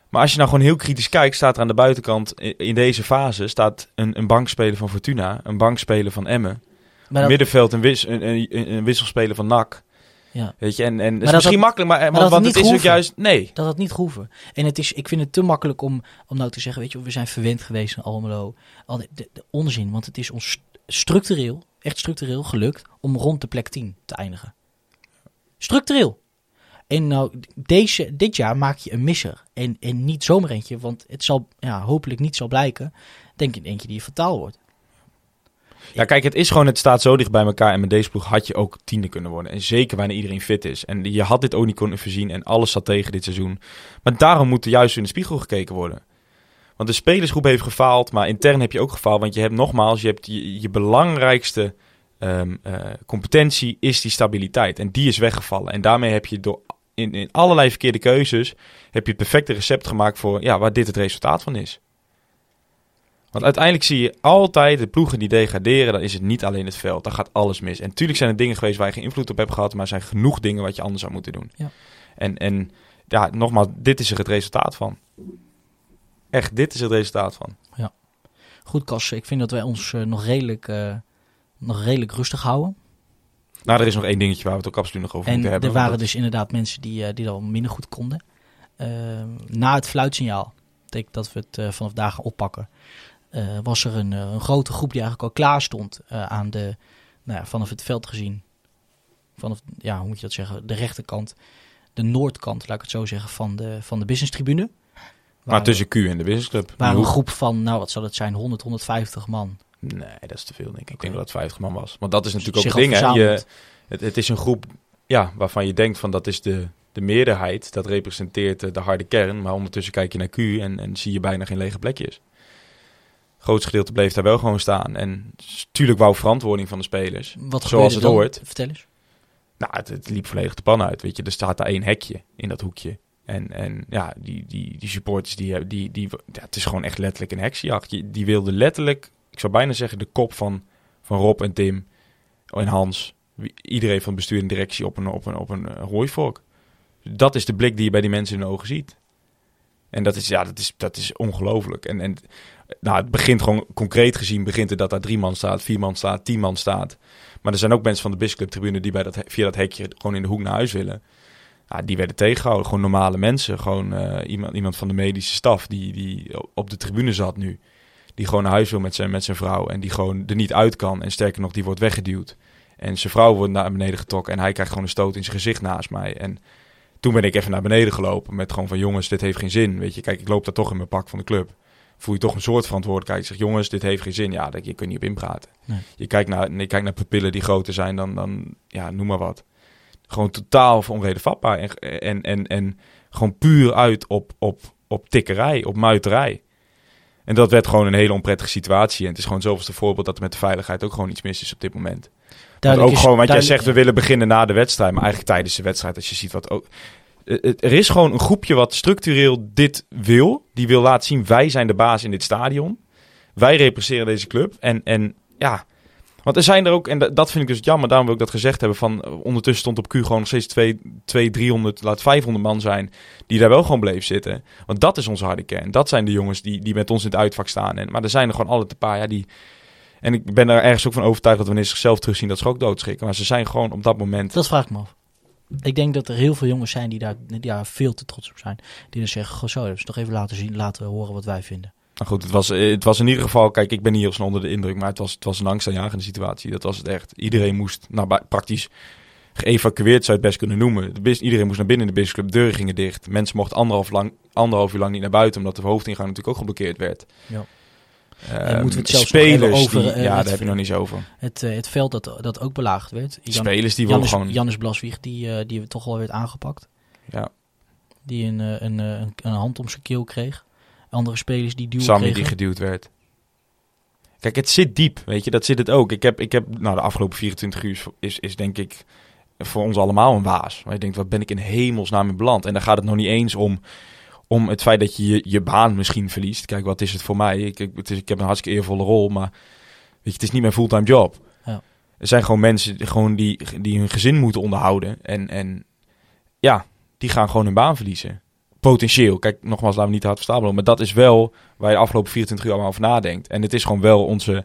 Maar als je nou gewoon heel kritisch kijkt, staat er aan de buitenkant in deze fase staat een, een bankspeler van Fortuna, een bankspeler van Emmen, dat, middenveld een, wis, een, een, een wisselspeler van NAC. Ja. Weet je, en, en het is misschien makkelijk, maar, want, het is ook juist... Nee, dat had niet gehoeven. En het is, ik vind het te makkelijk om, om nou te zeggen, weet je, we zijn verwend geweest in Almelo. Al de, de- de onzin, want het is ons st- structureel, echt structureel gelukt om rond de plek 10 te eindigen. Structureel. En nou, deze, dit jaar maak je een misser. En, en niet zomaar eentje, want het zal ja, hopelijk niet zal blijken. Denk ik eentje die fataal wordt. Ja, kijk, het is gewoon, het staat zo dicht bij elkaar. En met deze ploeg had je ook tiende kunnen worden. En zeker wanneer iedereen fit is. En je had dit ook niet kunnen voorzien. En alles zat tegen dit seizoen. Maar daarom moet er juist in de spiegel gekeken worden. Want de spelersgroep heeft gefaald. Maar intern heb je ook gefaald. Want je hebt nogmaals, je hebt je, je belangrijkste ehm, eh, competentie is die stabiliteit. En die is weggevallen. En daarmee heb je door in, in allerlei verkeerde keuzes. heb je het perfecte recept gemaakt voor ja, waar dit het resultaat van is. Want uiteindelijk zie je altijd de ploegen die degraderen, dan is het niet alleen het veld. Dan gaat alles mis. En natuurlijk zijn er dingen geweest waar je geen invloed op hebt gehad, maar er zijn genoeg dingen wat je anders zou moeten doen. Ja. En, en ja, nogmaals, dit is er het resultaat van. Echt, dit is het resultaat van. Goed, Kas, ik vind dat wij ons eh, nog, redelijk, eh, nog redelijk rustig houden. Nou, er is nog één dingetje waar we het ook absoluut nog over En moeten hebben. er waren dus inderdaad mensen die, eh, die dat minder goed konden. Ehm, na het fluitsignaal, denk dat we het vanaf daar gaan oppakken, was er een, eh, een grote groep die eigenlijk al klaar stond eh, aan de, nou ja, vanaf het veld gezien. Vanaf, ja, hoe moet je dat zeggen? De rechterkant, de noordkant, laat ik het zo zeggen, van de, van de business tribune. dat- maar tussen Q en de businessclub. Waar een groep van, nou wat zal het zijn, 100, 150 man. Nee, dat is te veel, denk ik. Ik denk dat het 50 man was. Want dat is natuurlijk ook het al ding, hè. Je, het, het is een groep ja, waarvan je denkt van dat is de, de meerderheid. Dat representeert eh, de harde kern. Maar ondertussen kijk je naar Q en, en zie je bijna geen lege plekjes. Grootste gedeelte bleef daar wel gewoon staan. En natuurlijk wou verantwoording van de spelers. Wat Zoals gebeurde het dan? hoort. Vertel eens. Nou, het, het liep volledig de pan uit. Weet je, er staat daar één hekje in dat hoekje. En, en ja, die, die, die supporters, die, die, die, ja, het is gewoon echt letterlijk een heksjacht. Die wilde letterlijk, ik zou bijna zeggen, de kop van, van Rob en Tim en Hans. Iedereen van bestuur en directie op een, op een, op een eh, hooivork. Dat is de blik die je bij die mensen in de ogen ziet. En dat is, ja, dat is, dat is ongelooflijk. En, en nou, het begint gewoon concreet gezien, begint het dat daar drie man staat, vier man staat, tien man staat. Maar er zijn ook mensen van de Bisclub tribune die bij dat, via dat hekje gewoon in de hoek naar huis willen. Ja, die werden tegengehouden. Gewoon normale mensen. Gewoon eh, iemand, iemand van de medische staf die, die op de tribune zat nu. Die gewoon naar huis wil met zijn, met zijn vrouw. En die gewoon er niet uit kan. En sterker nog, die wordt weggeduwd. En zijn vrouw wordt naar beneden getrokken. En hij krijgt gewoon een stoot in zijn gezicht naast mij. En toen ben ik even naar beneden gelopen. Met gewoon van jongens, dit heeft geen zin. Weet je, kijk, ik loop daar toch in mijn pak van de club. Voel je toch een soort verantwoordelijkheid. Ik zeg, jongens, dit heeft geen zin. Ja, dat, je kunt niet op inpraten. Nee. Je, kijkt naar, je kijkt naar pupillen die groter zijn dan, dan ja, noem maar wat. Gewoon totaal onredenvatbaar. En, en, en, en gewoon puur uit op, op, op tikkerij, op muiterij. En dat werd gewoon een hele onprettige situatie. En het is gewoon zoveelste voorbeeld dat er met de veiligheid ook gewoon iets mis is op dit moment. Want Duidelijk ook is- gewoon, want jij zegt we willen beginnen na de wedstrijd, maar eigenlijk tijdens de wedstrijd, als je ziet wat ook. Eh, Er is gewoon een groepje wat structureel dit wil. Die wil laten zien, wij zijn de baas in dit stadion. Wij representeren deze club. En, en ja, want er zijn er ook, en dat- vind ik dus jammer, daarom wil ik dat gezegd hebben, van eh, ondertussen stond op Q gewoon nog steeds 2, 2 300, laat 500 man zijn, die daar wel gewoon bleef zitten. Want dat is onze harde kern. Dat zijn de jongens die, die met ons in het uitvak staan. En, maar er zijn er gewoon altijd een paar, ja, die... En ik ben er ergens ook van overtuigd dat wanneer ze zichzelf terugzien, dat ze ook doodschrikken. Maar ze zijn gewoon op dat moment... Dat vraag ik me af. Ik denk dat er heel veel jongens zijn die daar, die daar veel te trots op zijn. Die dan zeggen, goh, zo, hebben ze toch even laten zien, laten we horen wat wij vinden. Nou goed, het was, eh, het was in ieder geval... Kijk, ik ben hier snel onder de indruk, maar het was, het was een angstaanjagende situatie. Dat was het echt. Iedereen moest, nou, praktisch geëvacueerd zou je het best kunnen noemen. De bis- iedereen moest naar binnen in de businessclub, deuren gingen dicht. Mensen mochten anderhalf, lang, anderhalf uur lang niet naar buiten, omdat de hoofdingang natuurlijk ook geblokkeerd werd. Ja. En moeten we het zelfs spelers, over, die- eh, ja, daar heb je nog niet over. Het, eh, het veld dat, dat ook belaagd werd. Jan, spelers die gewoon... Blaswieg, die, eh, die toch al werd aangepakt. ja, Die een, een, een, een hand om zijn keel kreeg. Andere spelers die duwen Sammy die geduwd werd. Kijk, het zit diep, weet je, dat zit het ook. Ik heb, ik heb nou, de afgelopen 24 uur is, is, denk ik voor ons allemaal een waas. Waar je denkt, wat ben ik in hemelsnaam in beland? En dan gaat het nog niet eens om, om het feit dat je, je je baan misschien verliest. Kijk, wat is het voor mij? Ik, ik, het is, ik heb een hartstikke eervolle rol, maar weet je, het is niet mijn fulltime job. Ja. Er zijn gewoon mensen die, gewoon die, die hun gezin moeten onderhouden. En, en ja, die gaan gewoon hun baan verliezen. potentieel. Kijk, nogmaals, laten we niet te hard verstaan, maar dat is wel waar je de afgelopen 24 uur allemaal over nadenkt. En het is gewoon wel onze...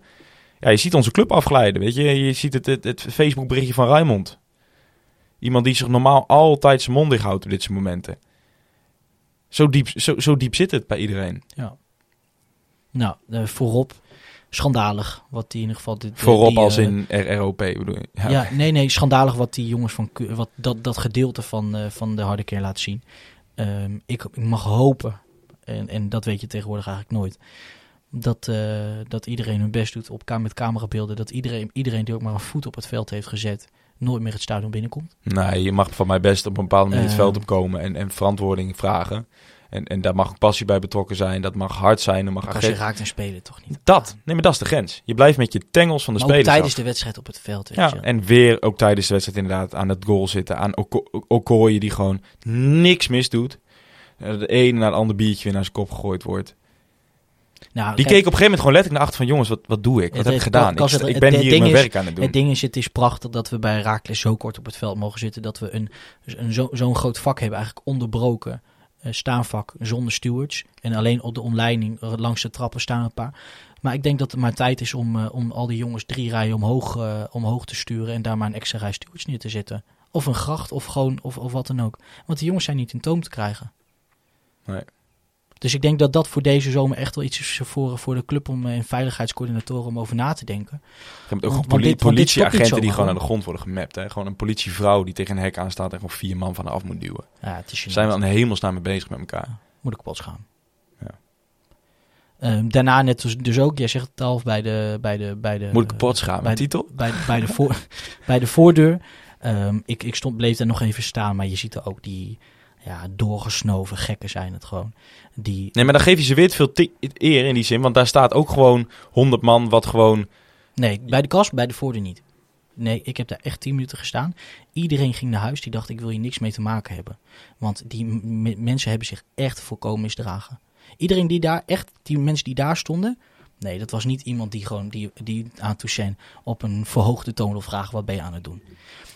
Ja, je ziet onze club afglijden, weet je. Je ziet het, het, het Facebook berichtje van Raymond. Iemand die zich normaal altijd zijn mond dicht houdt op dit soort momenten. Zo diep, zo, zo diep zit het bij iedereen. Nou, eh, voorop schandalig wat die in ieder geval... Dit, Voorop die, als eh, in RROP bedoel je. Ja. nee, nee, schandalig wat die jongens van wat dat, dat gedeelte van, eh, van de harde keer laten zien. Ehm, ik, ik mag hopen, en, en dat weet je tegenwoordig eigenlijk nooit, dat, eh, dat iedereen hun best doet op, met camerabeelden. Dat iedereen, iedereen die ook maar een voet op het veld heeft gezet, nooit meer het stadion binnenkomt. Nee, je mag van mij best op een bepaalde manier het Eh. veld opkomen en, en verantwoording vragen. En, en daar mag ook passie bij betrokken zijn. Dat mag hard zijn. Dat mag Als je raakt en spelen toch niet. Dat. Nee, maar dat is de grens. Je blijft met je tengels van de Maar spelers tijdens af. de wedstrijd op het veld. Weet Ja, je. en weer ook tijdens de wedstrijd inderdaad aan het goal zitten. Aan Oko- Okoye die gewoon niks misdoet. Eh, De ene naar het andere biertje weer naar zijn kop gegooid wordt. Nou, Die kijk, keek op een gegeven moment gewoon letterlijk naar achter van... jongens, wat, wat doe ik? Wat Het- heb ik gedaan? Ik, het- ik het- ben hier mijn is- werk aan het doen. Het ding is, het is prachtig dat we bij Raakles zo kort op het veld mogen zitten. Dat we een, een, zo- zo'n groot vak hebben, eigenlijk onderbroken eh, staanvak zonder stewards. En alleen op de omleiding eh, langs de trappen staan een paar. Maar ik denk dat het maar tijd is om, eh, om al die jongens drie rijen omhoog, omhoog te sturen. En daar maar een extra rij stewards neer te zetten. Of een gracht of gewoon of, of wat dan ook. Want die jongens zijn niet in toom te krijgen. Nee. Dus ik denk dat dat voor deze zomer echt wel iets is voor, voor de club om eh, in veiligheidscoördinatoren om over na te denken. Je hebt ook Want- poli- dit- politieagenten die gewoon aan de grond worden gemapt. Hè? Gewoon een politievrouw die tegen een hek aanstaat en gewoon vier man van af moet duwen. Ja, het is Zijn we aan de hemelsnaam mee bezig met elkaar. moet ik kapot gaan. Ehm, daarna net dus, dus ook, jij zegt het al, bij de... Bij de, bij de Moet ik kapot gaan bij met de- titel? Bij, bij, de, voor, bij de voordeur. Ehm, ik, ik stond, bleef daar nog even staan, maar je ziet er ook die ja, doorgesnoven gekken zijn het gewoon. Die, Nee, maar dan geef je ze weer te veel eer in die zin. Want daar staat ook gewoon 100 man wat gewoon... nee, bij de kast, bij de voordeur niet. Nee, ik heb daar echt 10 minuten gestaan. Iedereen ging naar huis die dacht, ik wil hier niks mee te maken hebben. Want die mensen hebben zich echt volkomen misdragen. Iedereen die daar, echt, die mensen die daar stonden... Nee, dat was niet iemand die gewoon die, die aan Toussaint op een verhoogde toon wil vragen, wat ben je aan het doen?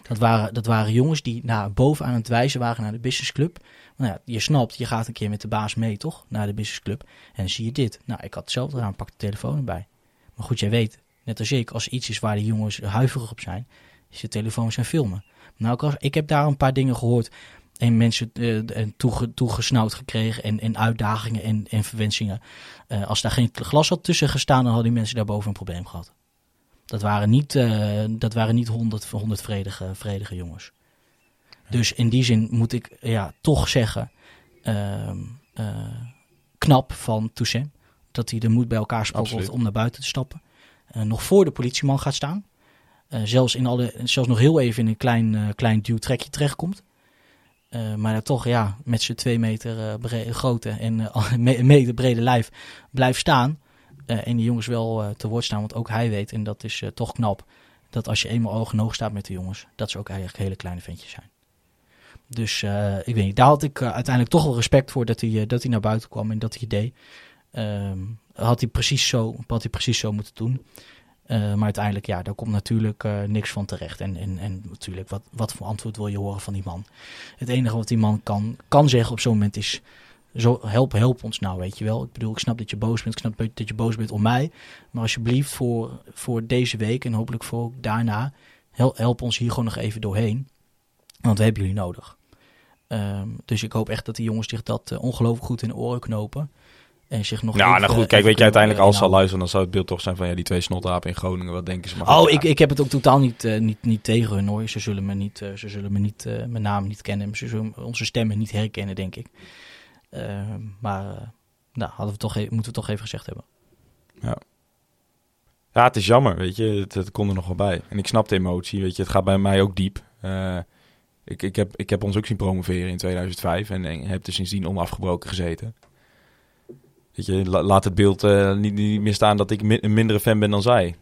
Dat waren, dat waren jongens die naar boven aan het wijzen waren naar de businessclub. Nou ja, je snapt, je gaat een keer met de baas mee, toch? Naar de businessclub. En zie je dit. Nou, ik had hetzelfde gedaan, pak de telefoon erbij. Maar goed, jij weet, net als ik, als iets is waar de jongens huiverig op zijn, is de telefoons en filmen. Nou, ik heb daar een paar dingen gehoord en mensen en toege, toegesnauwd gekregen en, en uitdagingen en, en verwensingen. Eh, als daar geen glas had tussen gestaan, dan hadden die mensen daarboven een probleem gehad. Dat waren niet, eh, dat waren niet honderd, honderd vredige, vredige jongens. Dus in die zin moet ik ja, toch zeggen, ehm, eh, knap van Toussaint. Dat hij de moed bij elkaar Absoluut. om naar buiten te stappen. Nog voor de politieman gaat staan. Zelfs, in alle, zelfs nog heel even in een klein, klein duwtrekje terechtkomt. Eh, maar dan toch ja, met zijn twee meter eh, bre- grote en eh, me- meter brede lijf blijft staan. En die jongens wel te woord staan. Want ook hij weet, en dat is toch knap, dat als je eenmaal oog in oog staat met de jongens, dat ze ook eigenlijk hele kleine ventjes zijn. Dus ik weet niet, daar had ik uiteindelijk toch wel respect voor dat hij, dat hij naar buiten kwam en dat hij deed. Ehm, had, hij precies zo, had hij precies zo moeten doen. Eh, maar uiteindelijk, ja, daar komt natuurlijk eh, niks van terecht. En, en, en natuurlijk, wat, wat voor antwoord wil je horen van die man? Het enige wat die man kan, kan zeggen op zo'n moment is... Zo, help, help ons nou, weet je wel. Ik bedoel, ik snap dat je boos bent. Ik snap dat je boos bent om mij. Maar alsjeblieft, voor, voor deze week en hopelijk voor daarna... Help, help ons hier gewoon nog even doorheen. Want we hebben jullie nodig. Ehm, dus ik hoop echt dat die jongens zich dat eh, ongelooflijk goed in de oren knopen. En zich nog Ja, even, nou goed, kijk, weet je, uiteindelijk eh, als ze al luisteren, dan zou het beeld toch zijn van ja, die twee snotrapen in Groningen, wat denken ze? Maar Oh, ik, ja. ik heb het ook totaal niet, eh, niet, niet tegen hun hoor. Ze zullen me niet, eh, ze zullen me niet, mijn naam niet kennen. Ze zullen onze stemmen niet herkennen, denk ik. Maar nou, hadden we toch e- moeten we toch even gezegd hebben. Ja, het is jammer, weet je. Het, het kon er nog wel bij. En ik snap de emotie, weet je. Het gaat bij mij ook diep. Ik, ik, heb, ik heb ons ook zien promoveren in 2005 en, en heb er sindsdien onafgebroken gezeten. Weet je, la- laat het beeld eh, niet, niet meer staan dat ik mi- een mindere fan ben dan zij.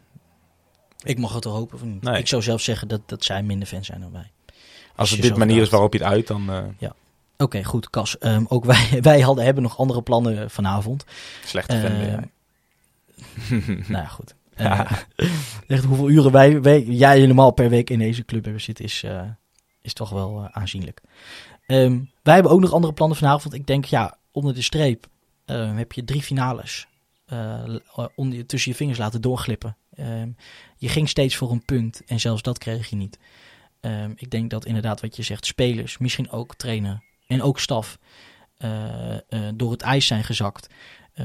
Ik mag het toch hopen of niet? Nee. Ik zou zelf zeggen dat, dat zij minder fan zijn dan wij. Als het dit manier is waarop je het uit, dan eh Oké, goed, Cas. Ehm, ook wij, wij hadden, hebben nog andere plannen vanavond. slechte fan ben Eh, jij. nou ja, goed. Eh, echt hoeveel uren wij, wij, jij helemaal per week in deze club hebben zitten is, eh, is toch wel eh, aanzienlijk. Ehm, wij hebben ook nog andere plannen vanavond. Ik denk, ja, onder de streep ehm, heb je drie finales. eh, onder, tussen je vingers laten doorglippen. Ehm, je ging steeds voor een punt en zelfs dat kreeg je niet. Ehm, ik denk dat inderdaad wat je zegt, spelers, misschien ook trainer en ook staf, eh, eh, door het ijs zijn gezakt.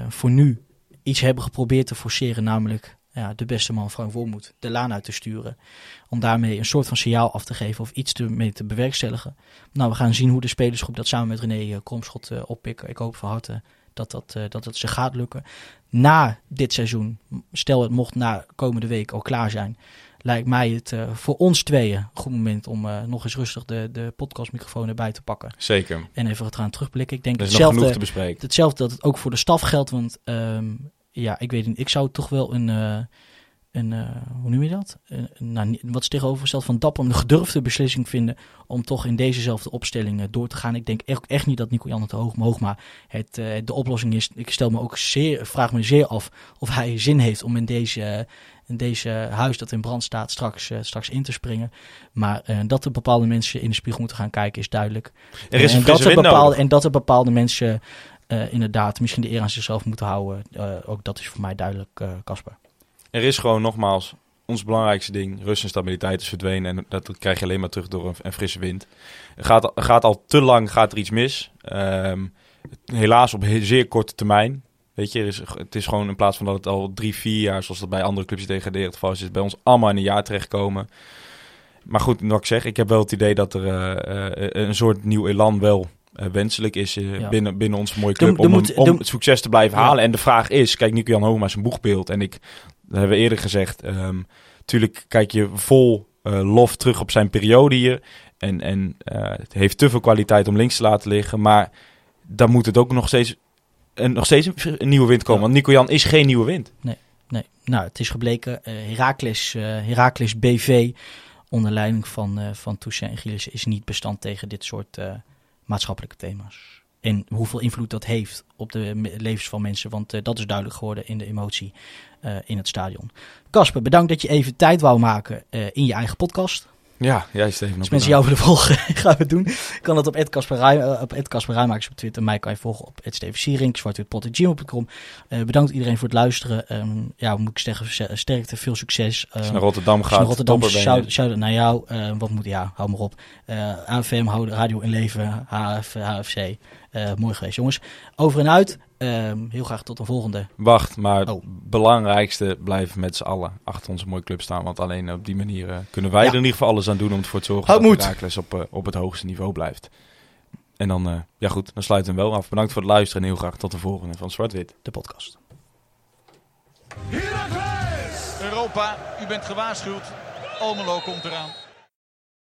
Voor nu iets hebben geprobeerd te forceren, namelijk ja, de beste man Frank Wormoed de laan uit te sturen. Om daarmee een soort van signaal af te geven of iets te, mee te bewerkstelligen. Nou, we gaan zien hoe de spelersgroep dat samen met René Kromschot oppikken. Ik hoop van harte dat dat, eh, dat het ze gaat lukken. Na dit seizoen, stel het mocht na komende week al klaar zijn, lijkt mij het eh, voor ons tweeën een goed moment om eh, nog eens rustig de, de podcastmicrofoon erbij te pakken. Zeker. En even gaan terugblikken. Ik denk genoeg hetzelfde, te bespreken. hetzelfde dat het ook voor de staf geldt. Want ehm, ja, ik weet niet, ik zou toch wel een, een eh, hoe noem je dat? Nou, wat is tegenovergesteld van dapper, een gedurfde beslissing vinden om toch in dezezelfde opstelling eh, door te gaan. Ik denk echt, echt niet dat Nico Jan het hoog hoog, maar het, eh, de oplossing is, ik stel me ook zeer, vraag me zeer af of hij zin heeft om in deze, in deze huis dat in brand staat straks, straks in te springen. Maar dat er bepaalde mensen in de spiegel moeten gaan kijken is duidelijk. Er is en, een dat er wind bepaalde, nodig. en dat er bepaalde mensen inderdaad misschien de eer aan zichzelf moeten houden. ook dat is voor mij duidelijk, Casper. Er is gewoon nogmaals ons belangrijkste ding. Rust en stabiliteit is verdwenen. En dat krijg je alleen maar terug door een, een frisse wind. Er gaat, gaat al te lang gaat er iets mis. Ehm, helaas op zeer korte termijn. Weet je, er is, het is gewoon in plaats van dat het al drie, vier jaar, zoals dat bij andere clubs die degradeerd het geval is, is het bij ons allemaal in een jaar terechtkomen. Maar goed, wat ik zeg, ik heb wel het idee dat er eh, eh, een soort nieuw elan wel eh, wenselijk is Ja. binnen, binnen onze mooie club om, moet- hem- om het succes te blijven Ja. halen. En de vraag is, kijk, Nico-Jan Homa is een boegbeeld. En ik, dat hebben we eerder gezegd, ehm natuurlijk kijk je vol eh, lof terug op zijn periode hier. En, en eh, het heeft te veel kwaliteit om links te laten liggen. Maar dan moet het ook nog steeds, een, nog steeds een, nieuwe wind komen. Ja. Want Nico-Jan is geen nieuwe wind. Nee, nou, het is gebleken. eh Heracles, eh Heracles BV, onder leiding van, eh van Toussaint en Gilles, is niet bestand tegen dit soort eh, maatschappelijke thema's. En hoeveel invloed dat heeft op de levens van mensen, want eh, dat is duidelijk geworden in de emotie eh, in het stadion. Kasper, bedankt dat je even tijd wou maken eh, in je eigen podcast. Ja, jij Steven. Als ook mensen jou willen volgen, gaan we het doen. Kan dat op Ed Kasper Rijmakers op Twitter. Mij kan je volgen op Ed Steven Sierink, zwartwitpot.gmail.com. Eh bedankt iedereen voor het luisteren. Ehm, ja, moet ik zeggen, sterkte, veel succes. Als Ehm, naar Rotterdam gaat, naar Rotterdam, shout, shout naar jou. Wat moet, ja, hou maar op. Eh AFM, hou de radio in leven. HF, HFC. Eh, mooi geweest, jongens. Over en uit. Ehm, heel graag tot de volgende. Wacht, maar het Oh. belangrijkste blijven met z'n allen achter onze mooie club staan. Want alleen op die manier eh, kunnen wij Ja. er in ieder geval alles aan doen om ervoor te zorgen Houd dat. Heracles op, eh, op het hoogste niveau blijft. En dan, eh, ja goed, dan sluiten we hem wel af. Bedankt voor het luisteren en heel graag tot de volgende van Zwart-Wit. De podcast. Europa, u bent gewaarschuwd. Almelo komt eraan.